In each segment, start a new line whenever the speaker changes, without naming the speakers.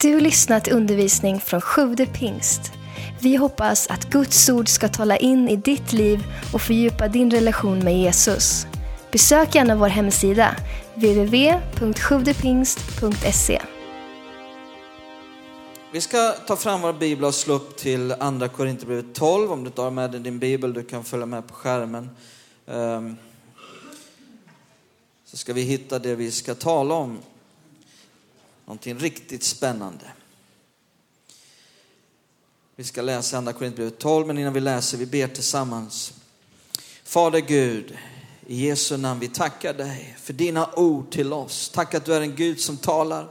Du lyssnat till undervisning från Sjude pingst. Vi hoppas att Guds ord ska tala in i ditt liv och fördjupa din relation med Jesus. Besök gärna vår hemsida, www.sjuvdepingst.se.
Vi ska ta fram våra biblar och slå upp till Andra Korinthierbrevet 12. Om du tar med dig din bibel, du kan följa med på skärmen. Ehm, så ska vi hitta det vi ska tala om. Någonting riktigt spännande. Vi ska läsa Andra Korinthierbrevet 12, men innan vi läser, vi ber tillsammans. Fader Gud, i Jesu namn, vi tackar dig för dina ord till oss. Tack att du är en Gud som talar.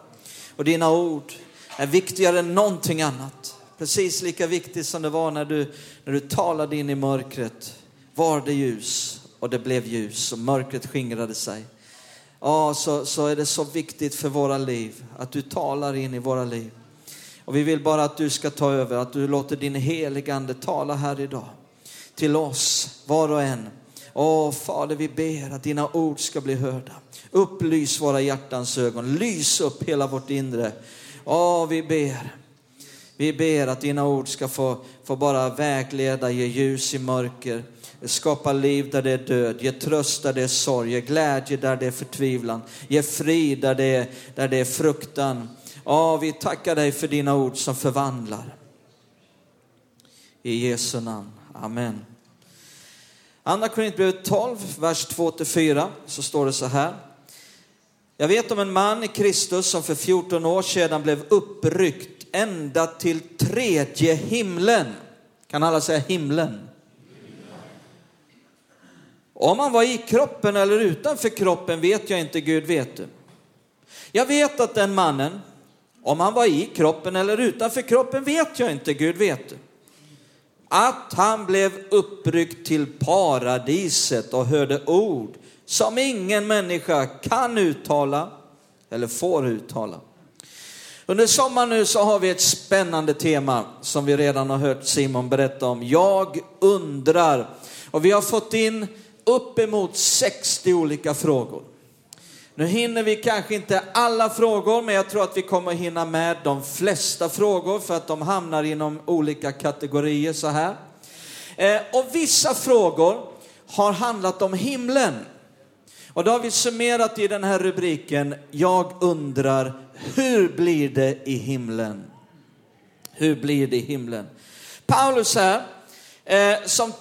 Och dina ord är viktigare än någonting annat. Precis lika viktigt som det var när du, när du talade in i mörkret. Var det ljus och det blev ljus och mörkret skingrade sig. Ja, så, så är det så viktigt för våra liv att du talar in i våra liv. Och vi vill bara att du ska ta över, att du låter din heligande tala här idag. Till oss, var och en. Åh Fader, vi ber att dina ord ska bli hörda. Upplys våra hjärtans ögon, lys upp hela vårt inre. Åh, vi ber. Vi ber att dina ord ska få, få bara vägleda, ge ljus i mörker, skapa liv där det är död, ge tröst där det är sorg, ge glädje där det är förtvivlan, ge frid där det är, där det är fruktan. Ja, vi tackar dig för dina ord som förvandlar. I Jesu namn. Amen. Andra Korinthierbrevet 12, vers 2-4, så står det så här. Jag vet om en man i Kristus som för 14 år sedan blev uppryckt ända till tredje himlen. Kan alla säga himlen? Om han var i kroppen eller utanför kroppen vet jag inte, Gud vet du. Jag vet att den mannen, om han var i kroppen eller utanför kroppen vet jag inte, Gud vet du. Att han blev uppryckt till paradiset och hörde ord som ingen människa kan uttala eller får uttala. Under sommaren nu så har vi ett spännande tema som vi redan har hört Simon berätta om. Jag undrar. Och vi har fått in uppemot 60 olika frågor. Nu hinner vi kanske inte alla frågor, men jag tror att vi kommer hinna med de flesta frågor för att de hamnar inom olika kategorier så här. Eh, och vissa frågor har handlat om himlen. Och då har vi summerat i den här rubriken, jag undrar, hur blir det i himlen? Hur blir det i himlen? Paulus här, eh, som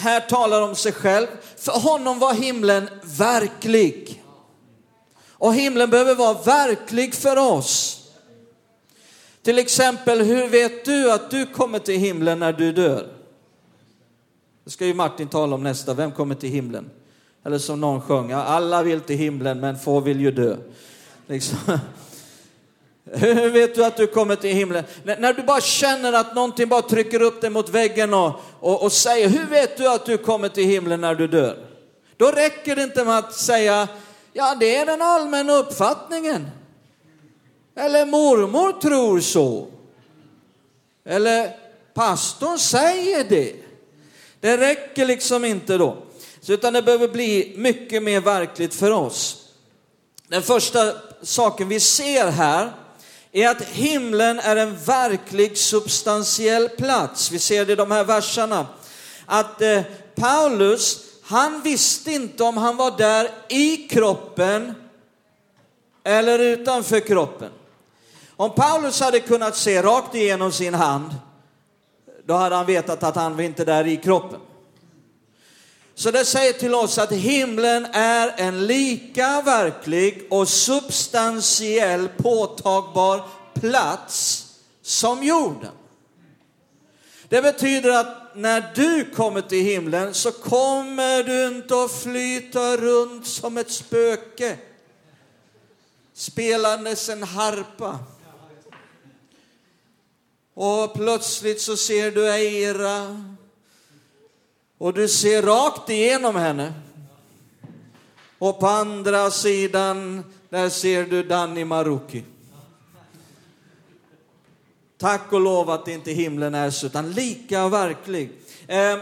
här talar om sig själv, för honom var himlen verklig. Och himlen behöver vara verklig för oss. Till exempel, hur vet du att du kommer till himlen när du dör? Det ska ju Martin tala om nästa, vem kommer till himlen? Eller som någon sjöng, alla vill till himlen men få vill ju dö. Liksom. Hur vet du att du kommer till himlen? När du bara känner att någonting bara trycker upp dig mot väggen och, och, och säger, hur vet du att du kommer till himlen när du dör? Då räcker det inte med att säga, ja det är den allmänna uppfattningen. Eller mormor tror så. Eller pastorn säger det. Det räcker liksom inte då. Så utan det behöver bli mycket mer verkligt för oss. Den första saken vi ser här är att himlen är en verklig substantiell plats. Vi ser det i de här verserna. Att eh, Paulus, han visste inte om han var där i kroppen eller utanför kroppen. Om Paulus hade kunnat se rakt igenom sin hand, då hade han vetat att han var inte där i kroppen. Så det säger till oss att himlen är en lika verklig och substantiell påtagbar plats som jorden. Det betyder att när du kommer till himlen så kommer du inte att flyta runt som ett spöke spelandes en harpa. Och plötsligt så ser du Eira och du ser rakt igenom henne. Och på andra sidan, där ser du Danny Maruki. Tack och lov att inte himlen är så, utan lika verklig. Eh,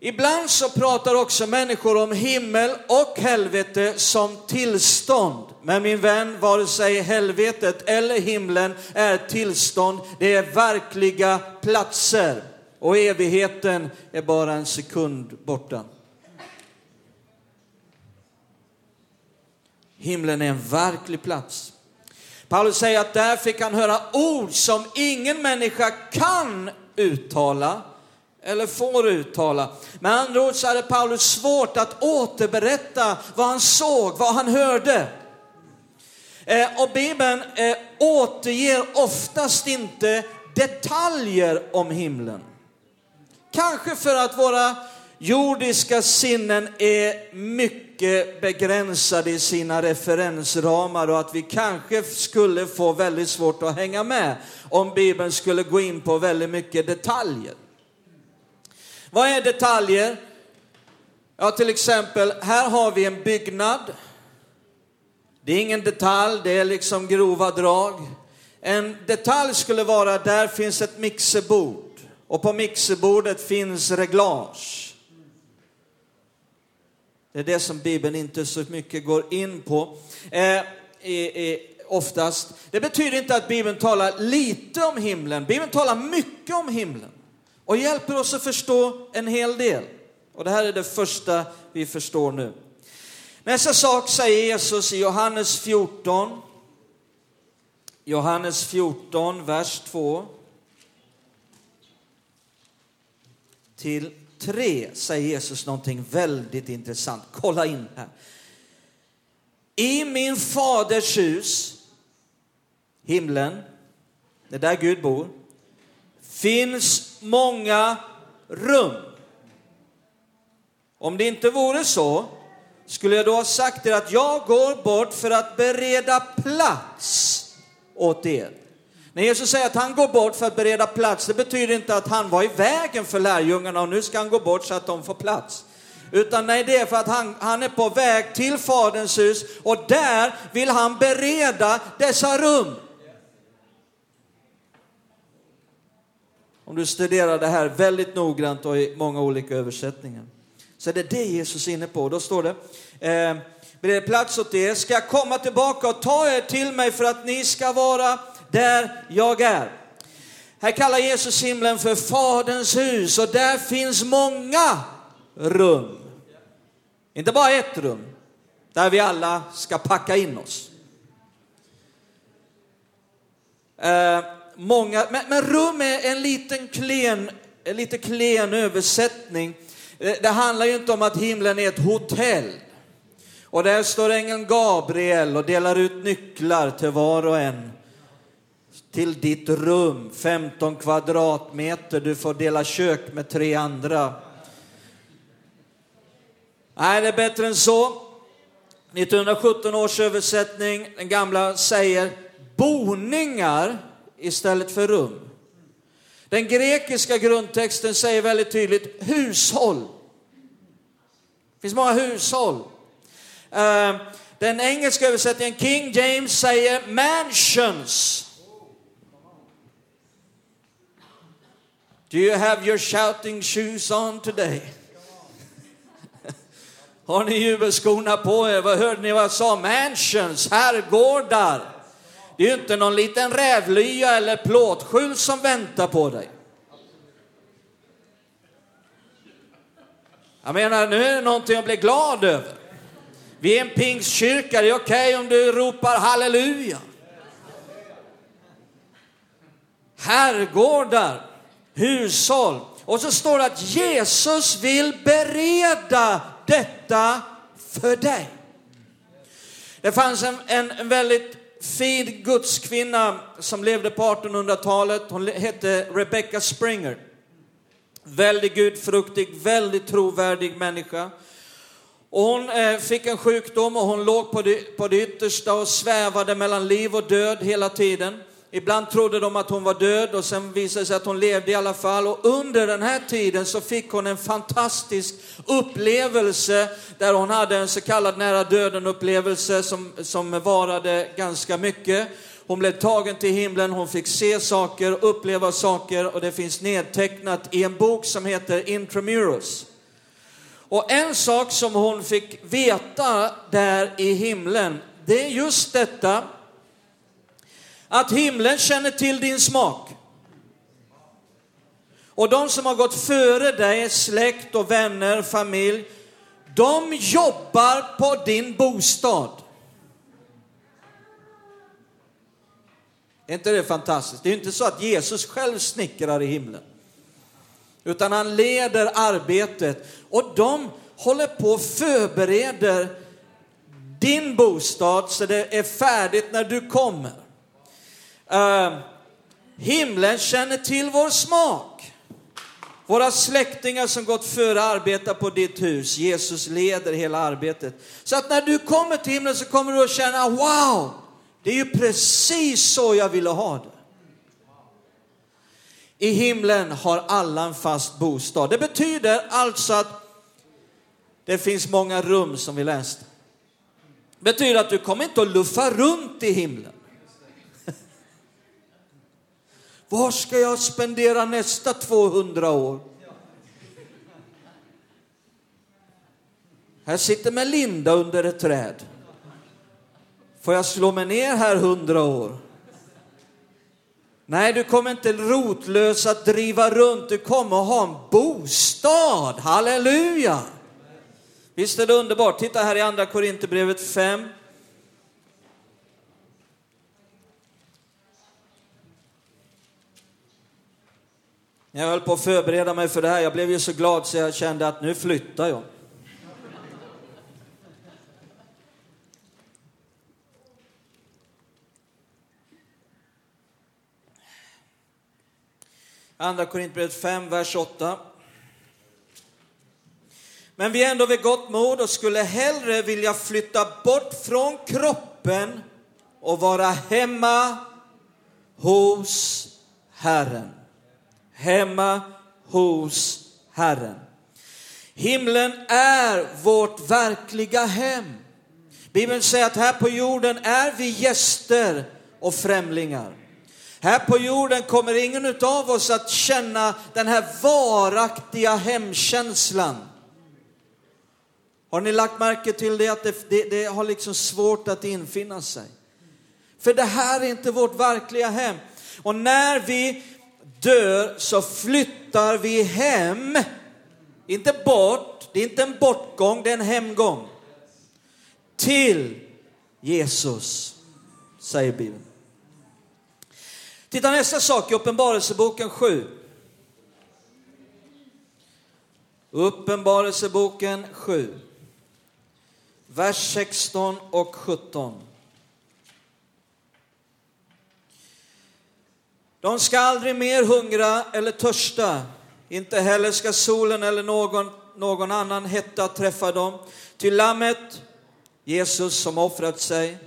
Ibland så pratar också människor om himmel och helvete som tillstånd. Men min vän, vare sig helvetet eller himlen är tillstånd, det är verkliga platser. Och evigheten är bara en sekund borta. Himlen är en verklig plats. Paulus säger att där fick han höra ord som ingen människa kan uttala eller får uttala. Med andra ord så hade Paulus svårt att återberätta vad han såg, vad han hörde. Eh, och Bibeln eh, återger oftast inte detaljer om himlen. Kanske för att våra jordiska sinnen är mycket begränsade i sina referensramar och att vi kanske skulle få väldigt svårt att hänga med om Bibeln skulle gå in på väldigt mycket detaljer. Vad är detaljer? Ja, till exempel, här har vi en byggnad. Det är ingen detalj, det är liksom grova drag. En detalj skulle vara, där finns ett mixerbord och på mixerbordet finns reglage. Det är det som Bibeln inte så mycket går in på. Eh, eh, oftast. Det betyder inte att Bibeln talar lite om himlen. Bibeln talar mycket om himlen och hjälper oss att förstå en hel del. Och det här är det första vi förstår nu. Nästa sak säger Jesus i Johannes 14. Johannes 14, vers 2. Till 3 säger Jesus någonting väldigt intressant. Kolla in här. I min faders hus, himlen, det är där Gud bor, finns många rum. Om det inte vore så skulle jag då ha sagt er att jag går bort för att bereda plats åt er. När Jesus säger att han går bort för att bereda plats, det betyder inte att han var i vägen för lärjungarna och nu ska han gå bort så att de får plats. Utan nej, det är för att han, han är på väg till Faderns hus och där vill han bereda dessa rum. Om du studerar det här väldigt noggrant och i många olika översättningar. Så det är det Jesus är inne på. Då står det, eh, bereda plats åt er, ska jag komma tillbaka och ta er till mig för att ni ska vara där jag är. Här kallar Jesus himlen för Faderns hus och där finns många rum. Inte bara ett rum, där vi alla ska packa in oss. Eh, många, men, men, rum är en liten klen, en lite klen översättning. Det, det handlar ju inte om att himlen är ett hotell. Och där står ängeln Gabriel och delar ut nycklar till var och en till ditt rum, 15 kvadratmeter, du får dela kök med tre andra. Nej, det är bättre än så. 1917 års översättning, den gamla, säger boningar istället för rum. Den grekiska grundtexten säger väldigt tydligt hushåll. Det finns många hushåll. Eh, den engelska översättningen, King James, säger mansions. Do you have your shouting shoes on today? Har ni jubelskorna på er? Vad hörde ni vad jag sa? Mansions, herrgårdar. Det är ju inte någon liten rävlya eller plåtskjul som väntar på dig. Jag menar, nu är det någonting att bli glad över. Vi är en pingstkyrka, det är okej okay om du ropar halleluja. Herrgårdar hushåll. Och så står det att Jesus vill bereda detta för dig. Det fanns en, en, en väldigt fin gudskvinna som levde på 1800-talet. Hon hette Rebecca Springer. Väldigt gudfruktig, väldigt trovärdig människa. Och hon eh, fick en sjukdom och hon låg på det, på det yttersta och svävade mellan liv och död hela tiden. Ibland trodde de att hon var död och sen visade det sig att hon levde i alla fall. Och under den här tiden så fick hon en fantastisk upplevelse där hon hade en så kallad nära döden upplevelse som, som varade ganska mycket. Hon blev tagen till himlen, hon fick se saker, uppleva saker och det finns nedtecknat i en bok som heter Intramuros. Och en sak som hon fick veta där i himlen, det är just detta att himlen känner till din smak. Och de som har gått före dig, släkt och vänner, familj, de jobbar på din bostad. Är inte det fantastiskt? Det är inte så att Jesus själv snickrar i himlen. Utan han leder arbetet och de håller på och förbereder din bostad så det är färdigt när du kommer. Uh, himlen känner till vår smak. Våra släktingar som gått före arbetar på ditt hus. Jesus leder hela arbetet. Så att när du kommer till himlen så kommer du att känna, wow, det är ju precis så jag ville ha det. I himlen har alla en fast bostad. Det betyder alltså att det finns många rum som vi läste. Det betyder att du kommer inte att luffa runt i himlen. Var ska jag spendera nästa 200 år? Här sitter Melinda under ett träd. Får jag slå mig ner här hundra år? Nej, du kommer inte rotlös att driva runt, du kommer att ha en bostad. Halleluja! Visst är det underbart? Titta här i andra Korinthierbrevet 5. Jag höll på att förbereda mig för det här. Jag blev ju så glad så jag kände att nu flyttar jag. Andra Korintierbrevet 5, vers 8. Men vi är ändå vid gott mod och skulle hellre vilja flytta bort från kroppen och vara hemma hos Herren. Hemma hos Herren. Himlen är vårt verkliga hem. Bibeln säger att här på jorden är vi gäster och främlingar. Här på jorden kommer ingen av oss att känna den här varaktiga hemkänslan. Har ni lagt märke till det, att det, det, det, har liksom svårt att infinna sig? För det här är inte vårt verkliga hem. Och när vi dör så flyttar vi hem. Inte bort, det är inte en bortgång, det är en hemgång. Till Jesus, säger Bibeln. Titta nästa sak i Uppenbarelseboken 7. Uppenbarelseboken 7. Vers 16 och 17. De ska aldrig mer hungra eller törsta, inte heller ska solen eller någon, någon annan hetta träffa dem. Ty lammet, Jesus som offrat sig,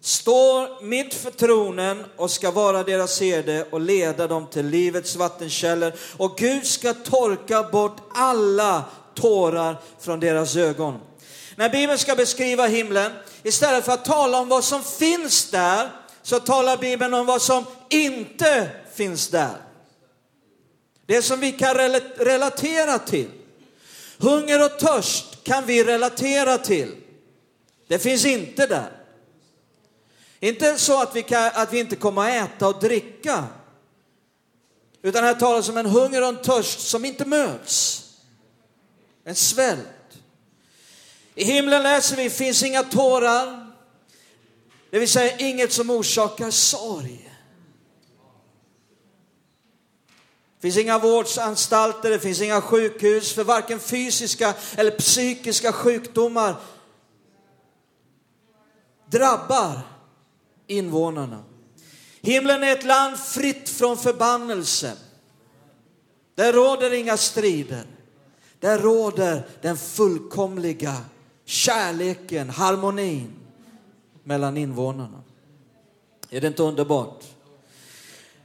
står mitt för tronen och ska vara deras herde och leda dem till livets vattenkällor. Och Gud ska torka bort alla tårar från deras ögon. När Bibeln ska beskriva himlen, istället för att tala om vad som finns där, så talar Bibeln om vad som inte finns där. Det som vi kan relatera till. Hunger och törst kan vi relatera till. Det finns inte där. Inte så att vi, kan, att vi inte kommer att äta och dricka. Utan här talas om en hunger och en törst som inte möts. En svält. I himlen läser vi, finns inga tårar. Det vill säga inget som orsakar sorg. Det finns inga vårdanstalter, det finns inga sjukhus för varken fysiska eller psykiska sjukdomar drabbar invånarna. Himlen är ett land fritt från förbannelse. Där råder inga strider. Där råder den fullkomliga kärleken, harmonin mellan invånarna. Är det inte underbart?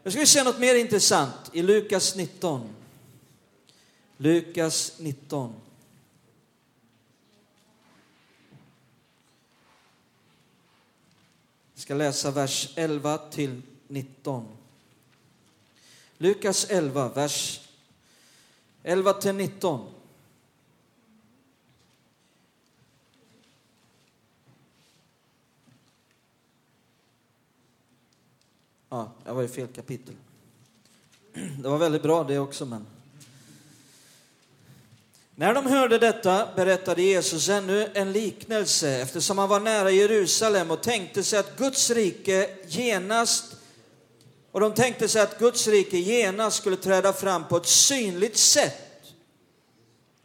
Nu ska vi något mer intressant i Lukas 19. Lukas 19. Jag ska läsa vers 11 till 19. Lukas 11, vers 11 till 19. Ja, jag var i fel kapitel. Det var väldigt bra det också, men... När de hörde detta berättade Jesus ännu en liknelse eftersom han var nära Jerusalem och tänkte sig att Guds rike genast och de tänkte sig att Guds rike genast skulle träda fram på ett synligt sätt.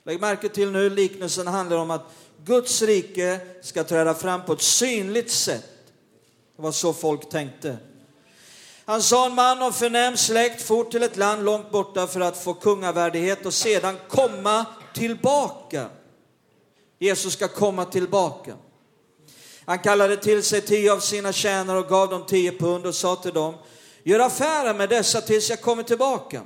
Lägg märke till nu, liknelsen handlar om att Guds rike ska träda fram på ett synligt sätt. Det var så folk tänkte. Han sa en man av förnäm släkt for till ett land långt borta för att få kungavärdighet och sedan komma tillbaka. Jesus ska komma tillbaka. Han kallade till sig tio av sina tjänare och gav dem tio pund och sa till dem, gör affärer med dessa tills jag kommer tillbaka.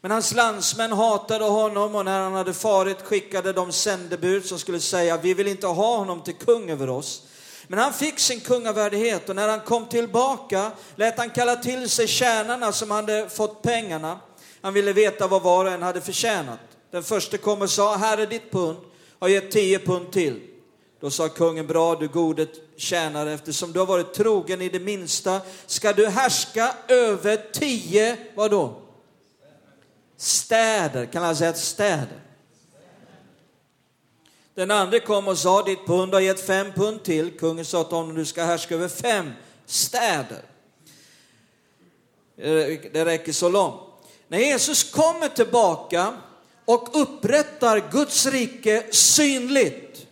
Men hans landsmän hatade honom och när han hade farit skickade de sändebud som skulle säga, vi vill inte ha honom till kung över oss. Men han fick sin kungavärdighet och när han kom tillbaka lät han kalla till sig tjänarna som hade fått pengarna. Han ville veta vad var och en hade förtjänat. Den första kom och sa, här är ditt pund, har gett tio pund till. Då sa kungen, bra du gode tjänare, eftersom du har varit trogen i det minsta ska du härska över tio, vadå? Städer, kan han säga städer? Den andra kom och sa, ditt pund har gett fem pund till. Kungen sa till honom, du ska härska över fem städer. Det räcker så långt. När Jesus kommer tillbaka och upprättar Guds rike synligt,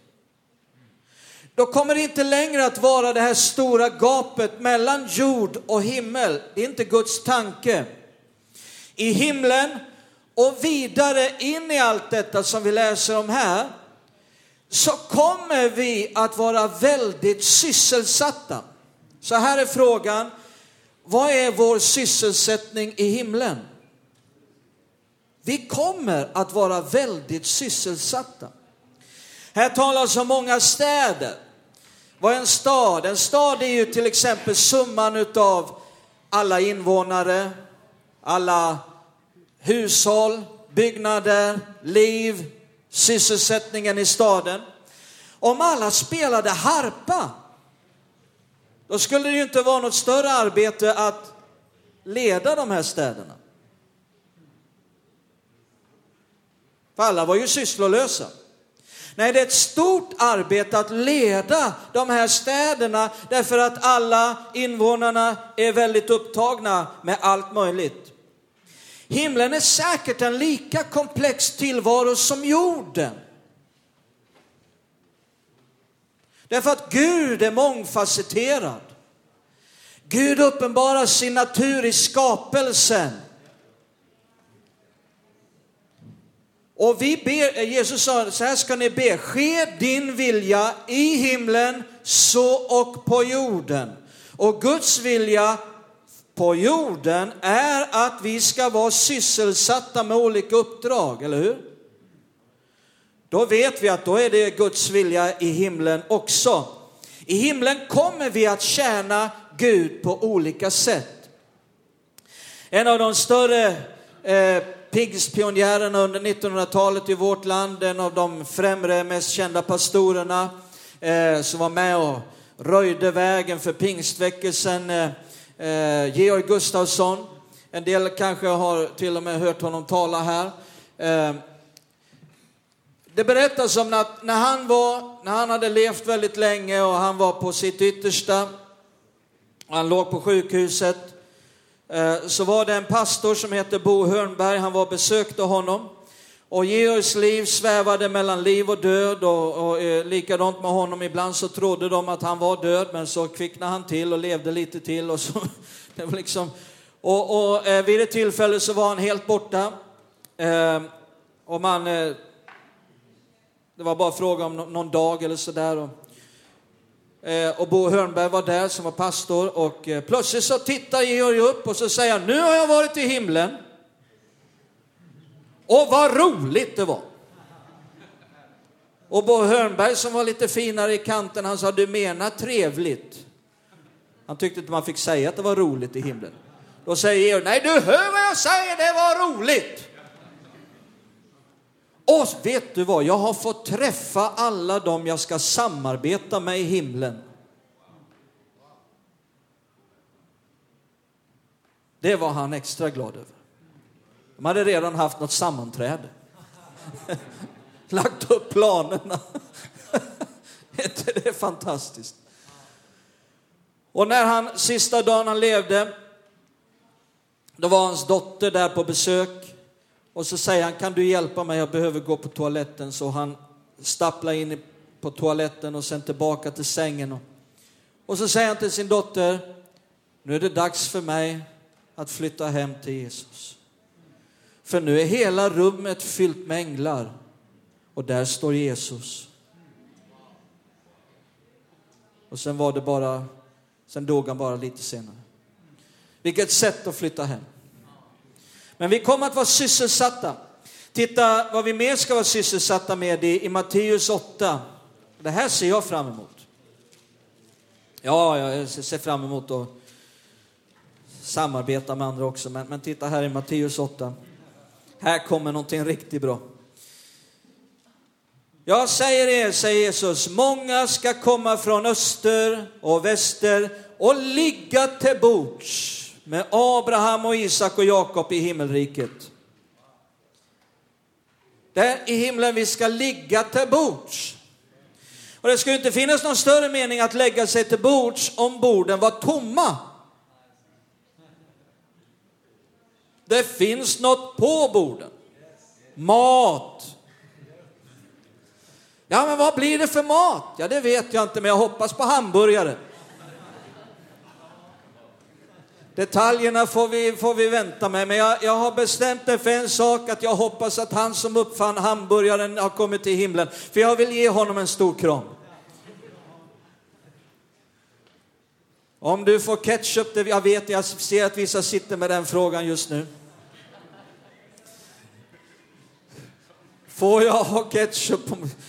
då kommer det inte längre att vara det här stora gapet mellan jord och himmel. Det är inte Guds tanke. I himlen och vidare in i allt detta som vi läser om här, så kommer vi att vara väldigt sysselsatta. Så här är frågan, vad är vår sysselsättning i himlen? Vi kommer att vara väldigt sysselsatta. Här talas om många städer. Vad är en stad? En stad är ju till exempel summan utav alla invånare, alla hushåll, byggnader, liv, sysselsättningen i staden. Om alla spelade harpa, då skulle det ju inte vara något större arbete att leda de här städerna. För alla var ju sysslolösa. Nej, det är ett stort arbete att leda de här städerna därför att alla invånarna är väldigt upptagna med allt möjligt. Himlen är säkert en lika komplex tillvaro som jorden. Därför att Gud är mångfacetterad. Gud uppenbarar sin natur i skapelsen. Och vi ber, Jesus sa, så här ska ni be, ske din vilja i himlen så och på jorden. Och Guds vilja på jorden är att vi ska vara sysselsatta med olika uppdrag, eller hur? Då vet vi att då är det Guds vilja i himlen också. I himlen kommer vi att tjäna Gud på olika sätt. En av de större eh, pingstpionjärerna under 1900-talet i vårt land, en av de främre, mest kända pastorerna eh, som var med och röjde vägen för pingstväckelsen, eh, eh, Georg Gustafsson. En del kanske har till och med hört honom tala här. Eh, det berättas om att när han, var, när han hade levt väldigt länge och han var på sitt yttersta, han låg på sjukhuset, eh, så var det en pastor som hette Bo Hörnberg, han var och besökte honom. Och Georgs liv svävade mellan liv och död och, och eh, likadant med honom. Ibland så trodde de att han var död men så kvicknade han till och levde lite till. Och, så, det var liksom, och, och eh, vid ett tillfälle så var han helt borta. Eh, och man, eh, det var bara fråga om no någon dag eller sådär. Och, eh, och Bo Hörnberg var där som var pastor och eh, plötsligt så tittar Georg upp och så säger han, nu har jag varit i himlen. Och vad roligt det var! Och Bo Hörnberg som var lite finare i kanten, han sa, du menar trevligt? Han tyckte inte man fick säga att det var roligt i himlen. Då säger Georg, nej du hör vad jag säger, det var roligt! Och vet du vad, jag har fått träffa alla dem jag ska samarbeta med i himlen. Det var han extra glad över. De hade redan haft något sammanträde. Lagt upp planerna. är inte det fantastiskt? Och när han, sista dagen han levde, då var hans dotter där på besök. Och så säger han, kan du hjälpa mig, jag behöver gå på toaletten. Så han stapplar in på toaletten och sen tillbaka till sängen. Och så säger han till sin dotter, nu är det dags för mig att flytta hem till Jesus. För nu är hela rummet fyllt med änglar och där står Jesus. Och sen var det bara, sen dog han bara lite senare. Vilket sätt att flytta hem. Men vi kommer att vara sysselsatta. Titta vad vi mer ska vara sysselsatta med i, i Matteus 8. Det här ser jag fram emot. Ja, jag ser fram emot att samarbeta med andra också, men, men titta här i Matteus 8. Här kommer någonting riktigt bra. Jag säger er, säger Jesus, många ska komma från öster och väster och ligga till bords med Abraham och Isak och Jakob i himmelriket. Det är i himlen vi ska ligga till bords. Och det skulle inte finnas någon större mening att lägga sig till bords om borden var tomma. Det finns något på borden. Mat. Ja, men vad blir det för mat? Ja, det vet jag inte, men jag hoppas på hamburgare. Detaljerna får vi, får vi vänta med, men jag, jag har bestämt mig för en sak, att jag hoppas att han som uppfann hamburgaren har kommit till himlen, för jag vill ge honom en stor kram. Om du får ketchup, det, jag vet, jag ser att vissa sitter med den frågan just nu. Får jag ha ketchup?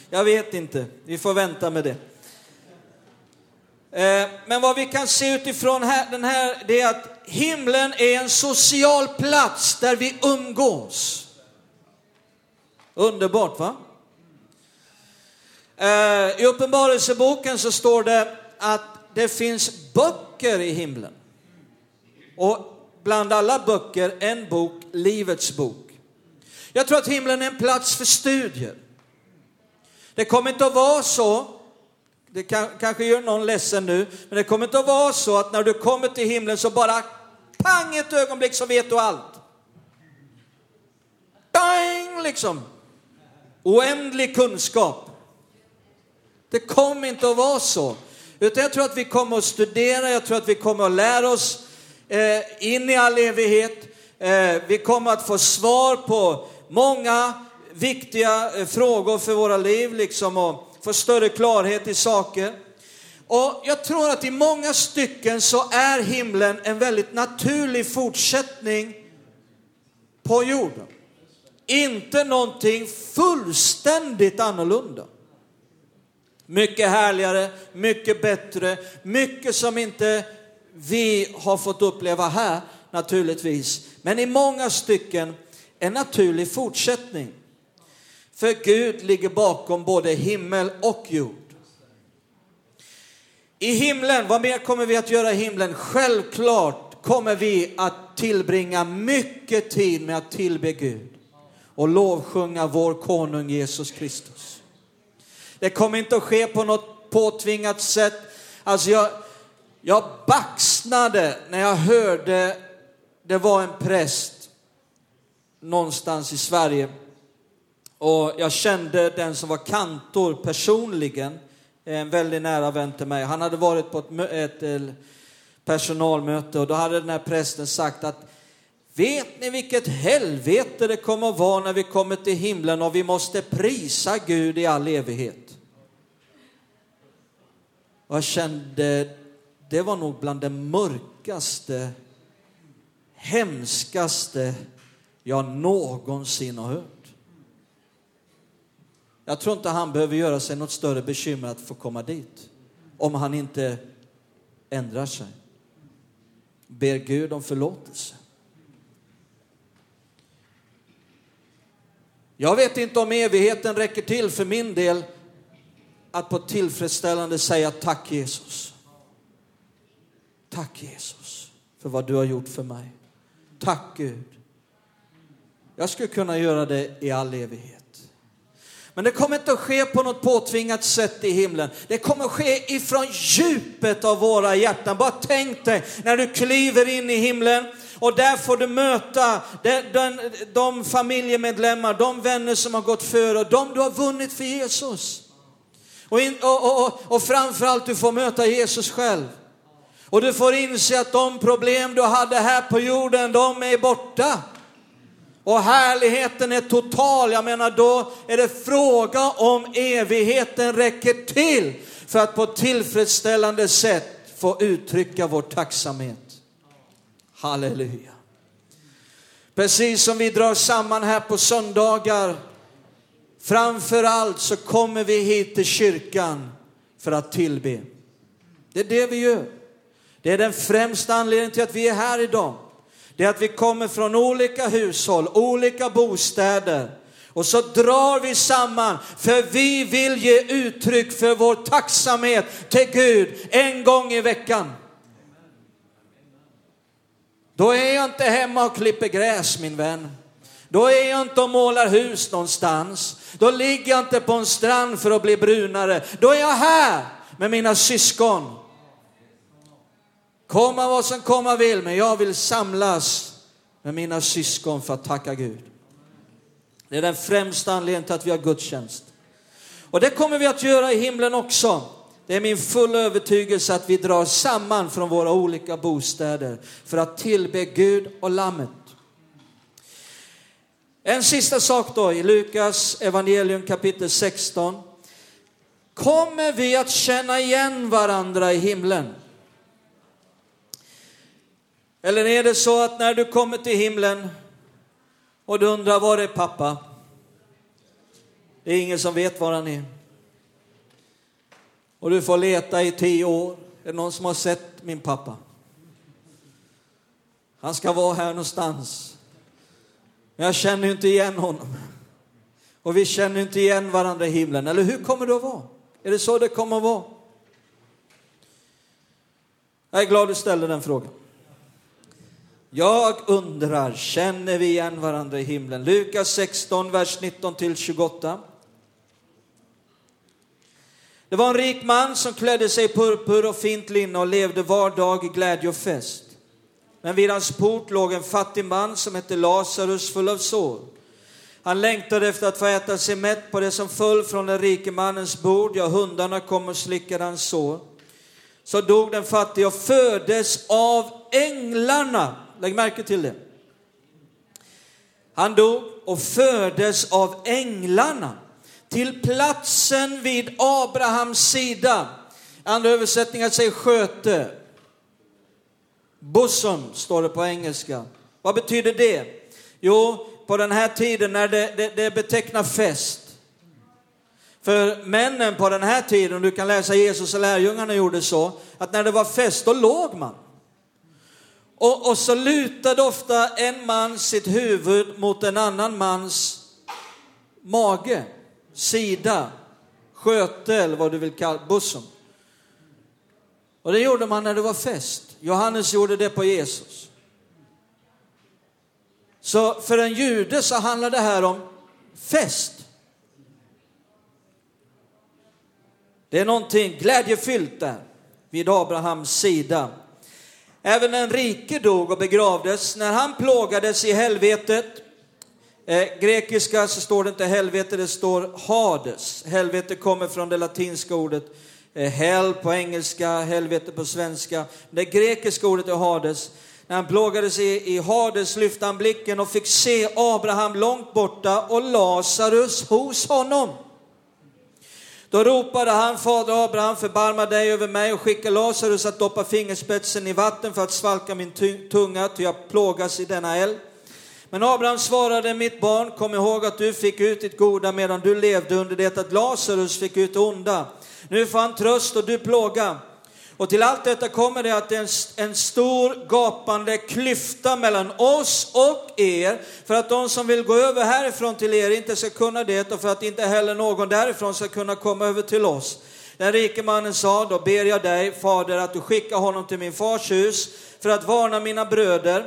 Jag vet inte, vi får vänta med det. Eh, men vad vi kan se utifrån här, den här, det är att himlen är en social plats där vi umgås. Underbart va? Eh, I Uppenbarelseboken så står det att det finns böcker i himlen. Och bland alla böcker en bok, Livets bok. Jag tror att himlen är en plats för studier. Det kommer inte att vara så, det kan, kanske gör någon ledsen nu, men det kommer inte att vara så att när du kommer till himlen så bara pang ett ögonblick så vet du allt. Bang liksom. Oändlig kunskap. Det kommer inte att vara så. Utan jag tror att vi kommer att studera, jag tror att vi kommer att lära oss eh, in i all evighet. Eh, vi kommer att få svar på många viktiga eh, frågor för våra liv, liksom och få större klarhet i saker. Och jag tror att i många stycken så är himlen en väldigt naturlig fortsättning på jorden. Inte någonting fullständigt annorlunda. Mycket härligare, mycket bättre, mycket som inte vi har fått uppleva här naturligtvis. Men i många stycken en naturlig fortsättning. För Gud ligger bakom både himmel och jord. I himlen, vad mer kommer vi att göra i himlen? Självklart kommer vi att tillbringa mycket tid med att tillbe Gud och lovsjunga vår konung Jesus Kristus. Det kommer inte att ske på något påtvingat sätt. Alltså jag, jag baxnade när jag hörde det var en präst någonstans i Sverige. Och jag kände den som var kantor personligen, en väldigt nära vän till mig. Han hade varit på ett, ett eh, personalmöte och då hade den här prästen sagt att Vet ni vilket helvete det kommer att vara när vi kommer till himlen och vi måste prisa Gud i all evighet? Och jag kände, det var nog bland det mörkaste, hemskaste jag någonsin har hört. Jag tror inte han behöver göra sig något större bekymmer att få komma dit. Om han inte ändrar sig. Ber Gud om förlåtelse. Jag vet inte om evigheten räcker till för min del att på ett tillfredsställande säga tack Jesus. Tack Jesus för vad du har gjort för mig. Tack Gud. Jag skulle kunna göra det i all evighet. Men det kommer inte att ske på något påtvingat sätt i himlen. Det kommer att ske ifrån djupet av våra hjärtan. Bara tänk dig när du kliver in i himlen och där får du möta de, de, de familjemedlemmar, de vänner som har gått före och de du har vunnit för Jesus. Och, in, och, och, och framförallt du får möta Jesus själv. Och du får inse att de problem du hade här på jorden, de är borta. Och härligheten är total. Jag menar då är det fråga om evigheten räcker till för att på ett tillfredsställande sätt få uttrycka vår tacksamhet. Halleluja. Precis som vi drar samman här på söndagar, framför allt så kommer vi hit till kyrkan för att tillbe. Det är det vi gör. Det är den främsta anledningen till att vi är här idag. Det är att vi kommer från olika hushåll, olika bostäder. Och så drar vi samman, för vi vill ge uttryck för vår tacksamhet till Gud en gång i veckan. Då är jag inte hemma och klipper gräs min vän. Då är jag inte och målar hus någonstans. Då ligger jag inte på en strand för att bli brunare. Då är jag här med mina syskon. Komma vad som komma vill, men jag vill samlas med mina syskon för att tacka Gud. Det är den främsta anledningen till att vi har gudstjänst. Och det kommer vi att göra i himlen också. Det är min fulla övertygelse att vi drar samman från våra olika bostäder för att tillbe Gud och Lammet. En sista sak då i Lukas evangelium kapitel 16. Kommer vi att känna igen varandra i himlen? Eller är det så att när du kommer till himlen och du undrar var är pappa? Det är ingen som vet var han är. Och du får leta i tio år. Är det någon som har sett min pappa? Han ska vara här någonstans. Men jag känner ju inte igen honom. Och vi känner inte igen varandra i himlen. Eller hur kommer det att vara? Är det så det kommer att vara? Jag är glad du ställde den frågan. Jag undrar, känner vi igen varandra i himlen? Lukas 16, vers 19 till 28. Det var en rik man som klädde sig i purpur och fint linne och levde var dag i glädje och fest. Men vid hans port låg en fattig man som hette Lazarus full av sår. Han längtade efter att få äta sig mätt på det som föll från den rike mannens bord, ja, hundarna kom och slickade hans sår. Så dog den fattige och föddes av änglarna. Lägg märke till det. Han dog och föddes av änglarna till platsen vid Abrahams sida. Andra översättningar säger sköte. Bosom står det på engelska. Vad betyder det? Jo, på den här tiden när det, det, det betecknar fest. För männen på den här tiden, du kan läsa Jesus och lärjungarna gjorde så, att när det var fest då låg man. Och, och så lutade ofta en man sitt huvud mot en annan mans mage sida, sköte eller vad du vill kalla bussen. Och det gjorde man när det var fest. Johannes gjorde det på Jesus. Så för en jude så handlar det här om fest. Det är någonting glädjefyllt där vid Abrahams sida. Även den rike dog och begravdes. När han plågades i helvetet Eh, grekiska så står det inte helvete, det står Hades. Helvete kommer från det latinska ordet eh, hell på engelska, helvete på svenska. Det grekiska ordet är Hades. När han plågades i, i Hades lyfte han blicken och fick se Abraham långt borta och Lazarus hos honom. Då ropade han, Fader Abraham, förbarma dig över mig och skicka Lazarus att doppa fingerspetsen i vatten för att svalka min tunga, ty jag plågas i denna eld. Men Abraham svarade, mitt barn, kom ihåg att du fick ut ditt goda medan du levde under det att Lazarus fick ut det onda. Nu får han tröst och du plåga. Och till allt detta kommer det att det är en, en stor gapande klyfta mellan oss och er, för att de som vill gå över härifrån till er inte ska kunna det och för att inte heller någon därifrån ska kunna komma över till oss. Den rike mannen sa, då ber jag dig, fader, att du skickar honom till min fars hus för att varna mina bröder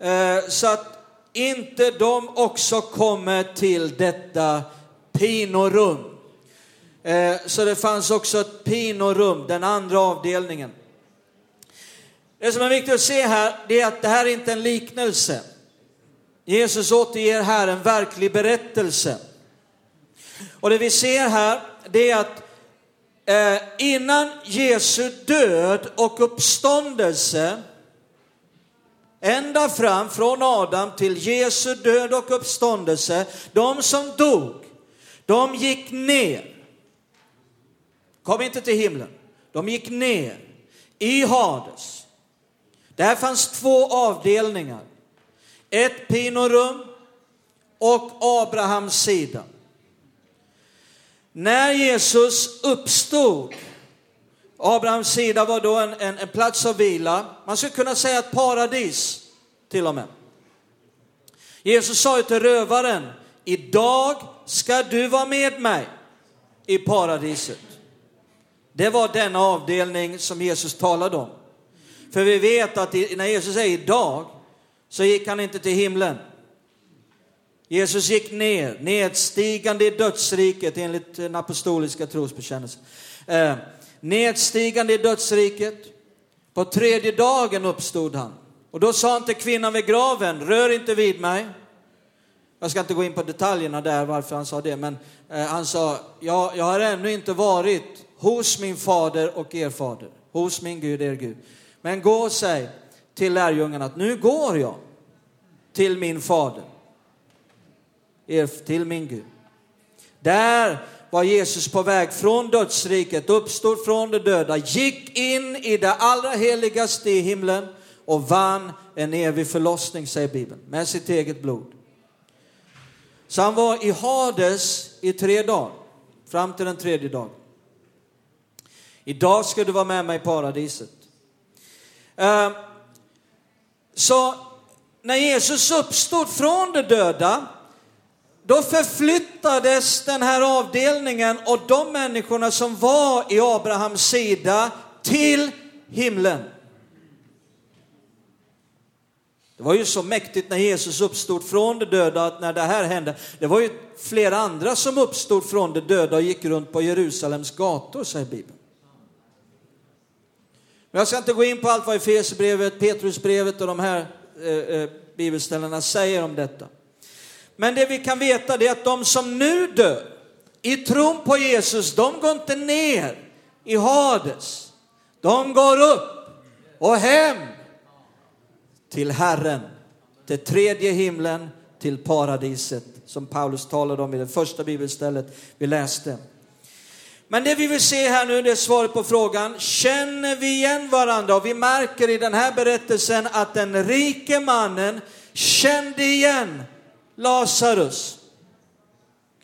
eh, så att inte de också kommer till detta pinorum. Eh, så det fanns också ett pinorum, den andra avdelningen. Det som är viktigt att se här, det är att det här är inte en liknelse. Jesus återger här en verklig berättelse. Och det vi ser här, det är att eh, innan Jesu död och uppståndelse, ända fram från Adam till Jesu död och uppståndelse, de som dog, de gick ner. Kom inte till himlen. De gick ner i Hades. Där fanns två avdelningar. Ett pinorum och Abrahams sida. När Jesus uppstod, Abrahams sida var då en, en, en plats av vila, man skulle kunna säga ett paradis till och med. Jesus sa ju till rövaren, idag ska du vara med mig i paradiset. Det var denna avdelning som Jesus talade om. För vi vet att när Jesus säger idag så gick han inte till himlen. Jesus gick ner, nedstigande i dödsriket enligt den apostoliska trosbekännelsen. Eh, nedstigande i dödsriket. På tredje dagen uppstod han. Och då sa han till kvinnan vid graven, rör inte vid mig. Jag ska inte gå in på detaljerna där varför han sa det, men eh, han sa, jag, jag har ännu inte varit hos min fader och er fader, hos min Gud, er Gud. Men gå och säg till lärjungarna att nu går jag till min fader, er, till min Gud. Där var Jesus på väg från dödsriket, uppstod från de döda, gick in i det allra heligaste i himlen och vann en evig förlossning, säger Bibeln, med sitt eget blod. Så han var i Hades i tre dagar, fram till den tredje dagen. Idag ska du vara med mig i paradiset. Ehm, så när Jesus uppstod från de döda, då förflyttades den här avdelningen och de människorna som var i Abrahams sida till himlen. Det var ju så mäktigt när Jesus uppstod från de döda att när det här hände, det var ju flera andra som uppstod från de döda och gick runt på Jerusalems gator, säger Bibeln. Men jag ska inte gå in på allt vad Efesierbrevet, Petrusbrevet och de här eh, eh, bibelställena säger om detta. Men det vi kan veta är att de som nu dör i tron på Jesus, de går inte ner i Hades. De går upp och hem till Herren, till tredje himlen, till paradiset som Paulus talade om i det första bibelstället vi läste. Men det vi vill se här nu, det är svaret på frågan, känner vi igen varandra? Och vi märker i den här berättelsen att den rike mannen kände igen Lazarus.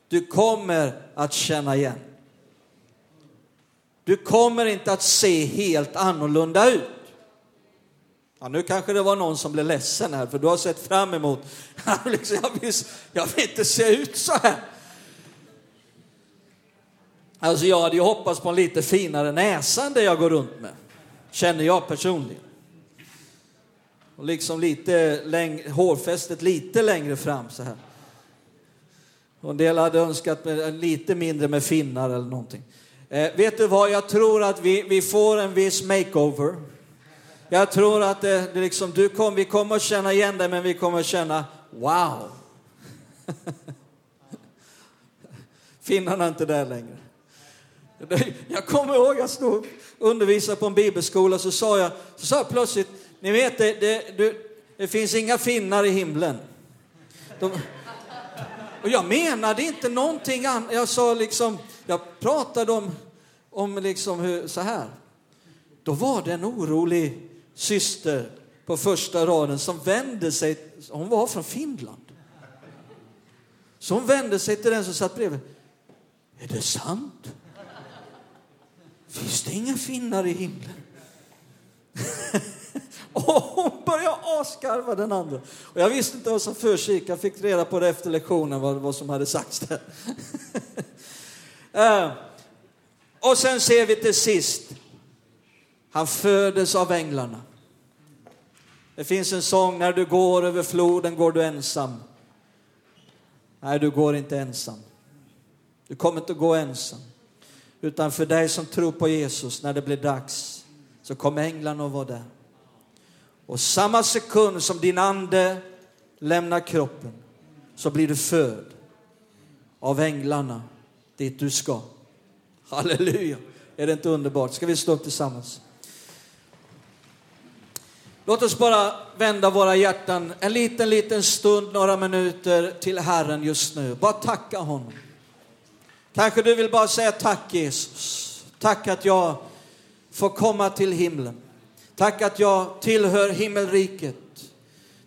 Du kommer att känna igen. Du kommer inte att se helt annorlunda ut. Ja, nu kanske det var någon som blev ledsen här, för du har sett fram emot, liksom- jag, vill, jag vill inte se ut så här. Alltså jag hade ju hoppats på en lite finare näsa än det jag går runt med, känner jag personligen. Och liksom lite läng- hårfästet lite längre fram så här. Och en del hade önskat med, lite mindre med finnar eller någonting. Eh, vet du vad, jag tror att vi, vi får en viss makeover. Jag tror att det, det liksom, du kom, vi kommer att känna igen dig, men vi kommer att känna wow. Finnarna är inte där längre. Jag kommer ihåg, jag stod och undervisade på en bibelskola, så sa jag, så sa jag plötsligt, ni vet det, det, det, det finns inga finnar i himlen. De, och jag menade inte någonting annat, jag sa liksom, jag pratade om, om liksom hur, så här. Då var det en orolig syster på första raden som vände sig, hon var från Finland. Så hon vände sig till den som satt bredvid. Är det sant? Finns det inga finnar i himlen? och hon började askarva den andra. Och jag visste inte vad som försiggick. Jag fick reda på det efter lektionen, vad, vad som hade sagts där. uh, och sen ser vi till sist, han föddes av änglarna. Det finns en sång, när du går över floden går du ensam. Nej, du går inte ensam. Du kommer inte att gå ensam. Utan för dig som tror på Jesus, när det blir dags, så kommer änglarna att vara där. Och samma sekund som din ande lämnar kroppen, så blir du född av änglarna dit du ska. Halleluja! Är det inte underbart? Ska vi stå upp tillsammans? Låt oss bara vända våra hjärtan en liten, liten stund, några minuter till Herren just nu. Bara tacka honom. Kanske du vill bara säga tack Jesus. Tack att jag får komma till himlen. Tack att jag tillhör himmelriket.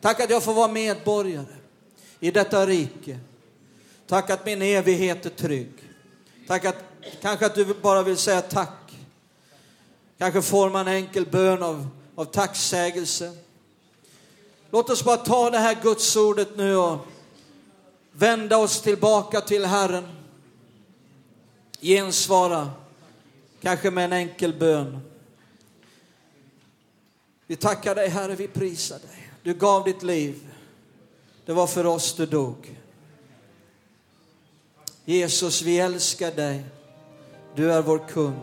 Tack att jag får vara medborgare i detta rike. Tack att min evighet är trygg. Tack att, kanske att du bara vill säga tack. Kanske får man en enkel bön av, av tacksägelse. Låt oss bara ta det här gudsordet nu och vända oss tillbaka till Herren. Gensvara, kanske med en enkel bön. Vi tackar dig Herre, vi prisar dig. Du gav ditt liv. Det var för oss du dog. Jesus, vi älskar dig. Du är vår kung.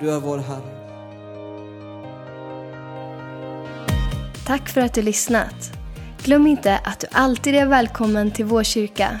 Du är vår Herre.
Tack för att du lyssnat. Glöm inte att du alltid är välkommen till vår kyrka.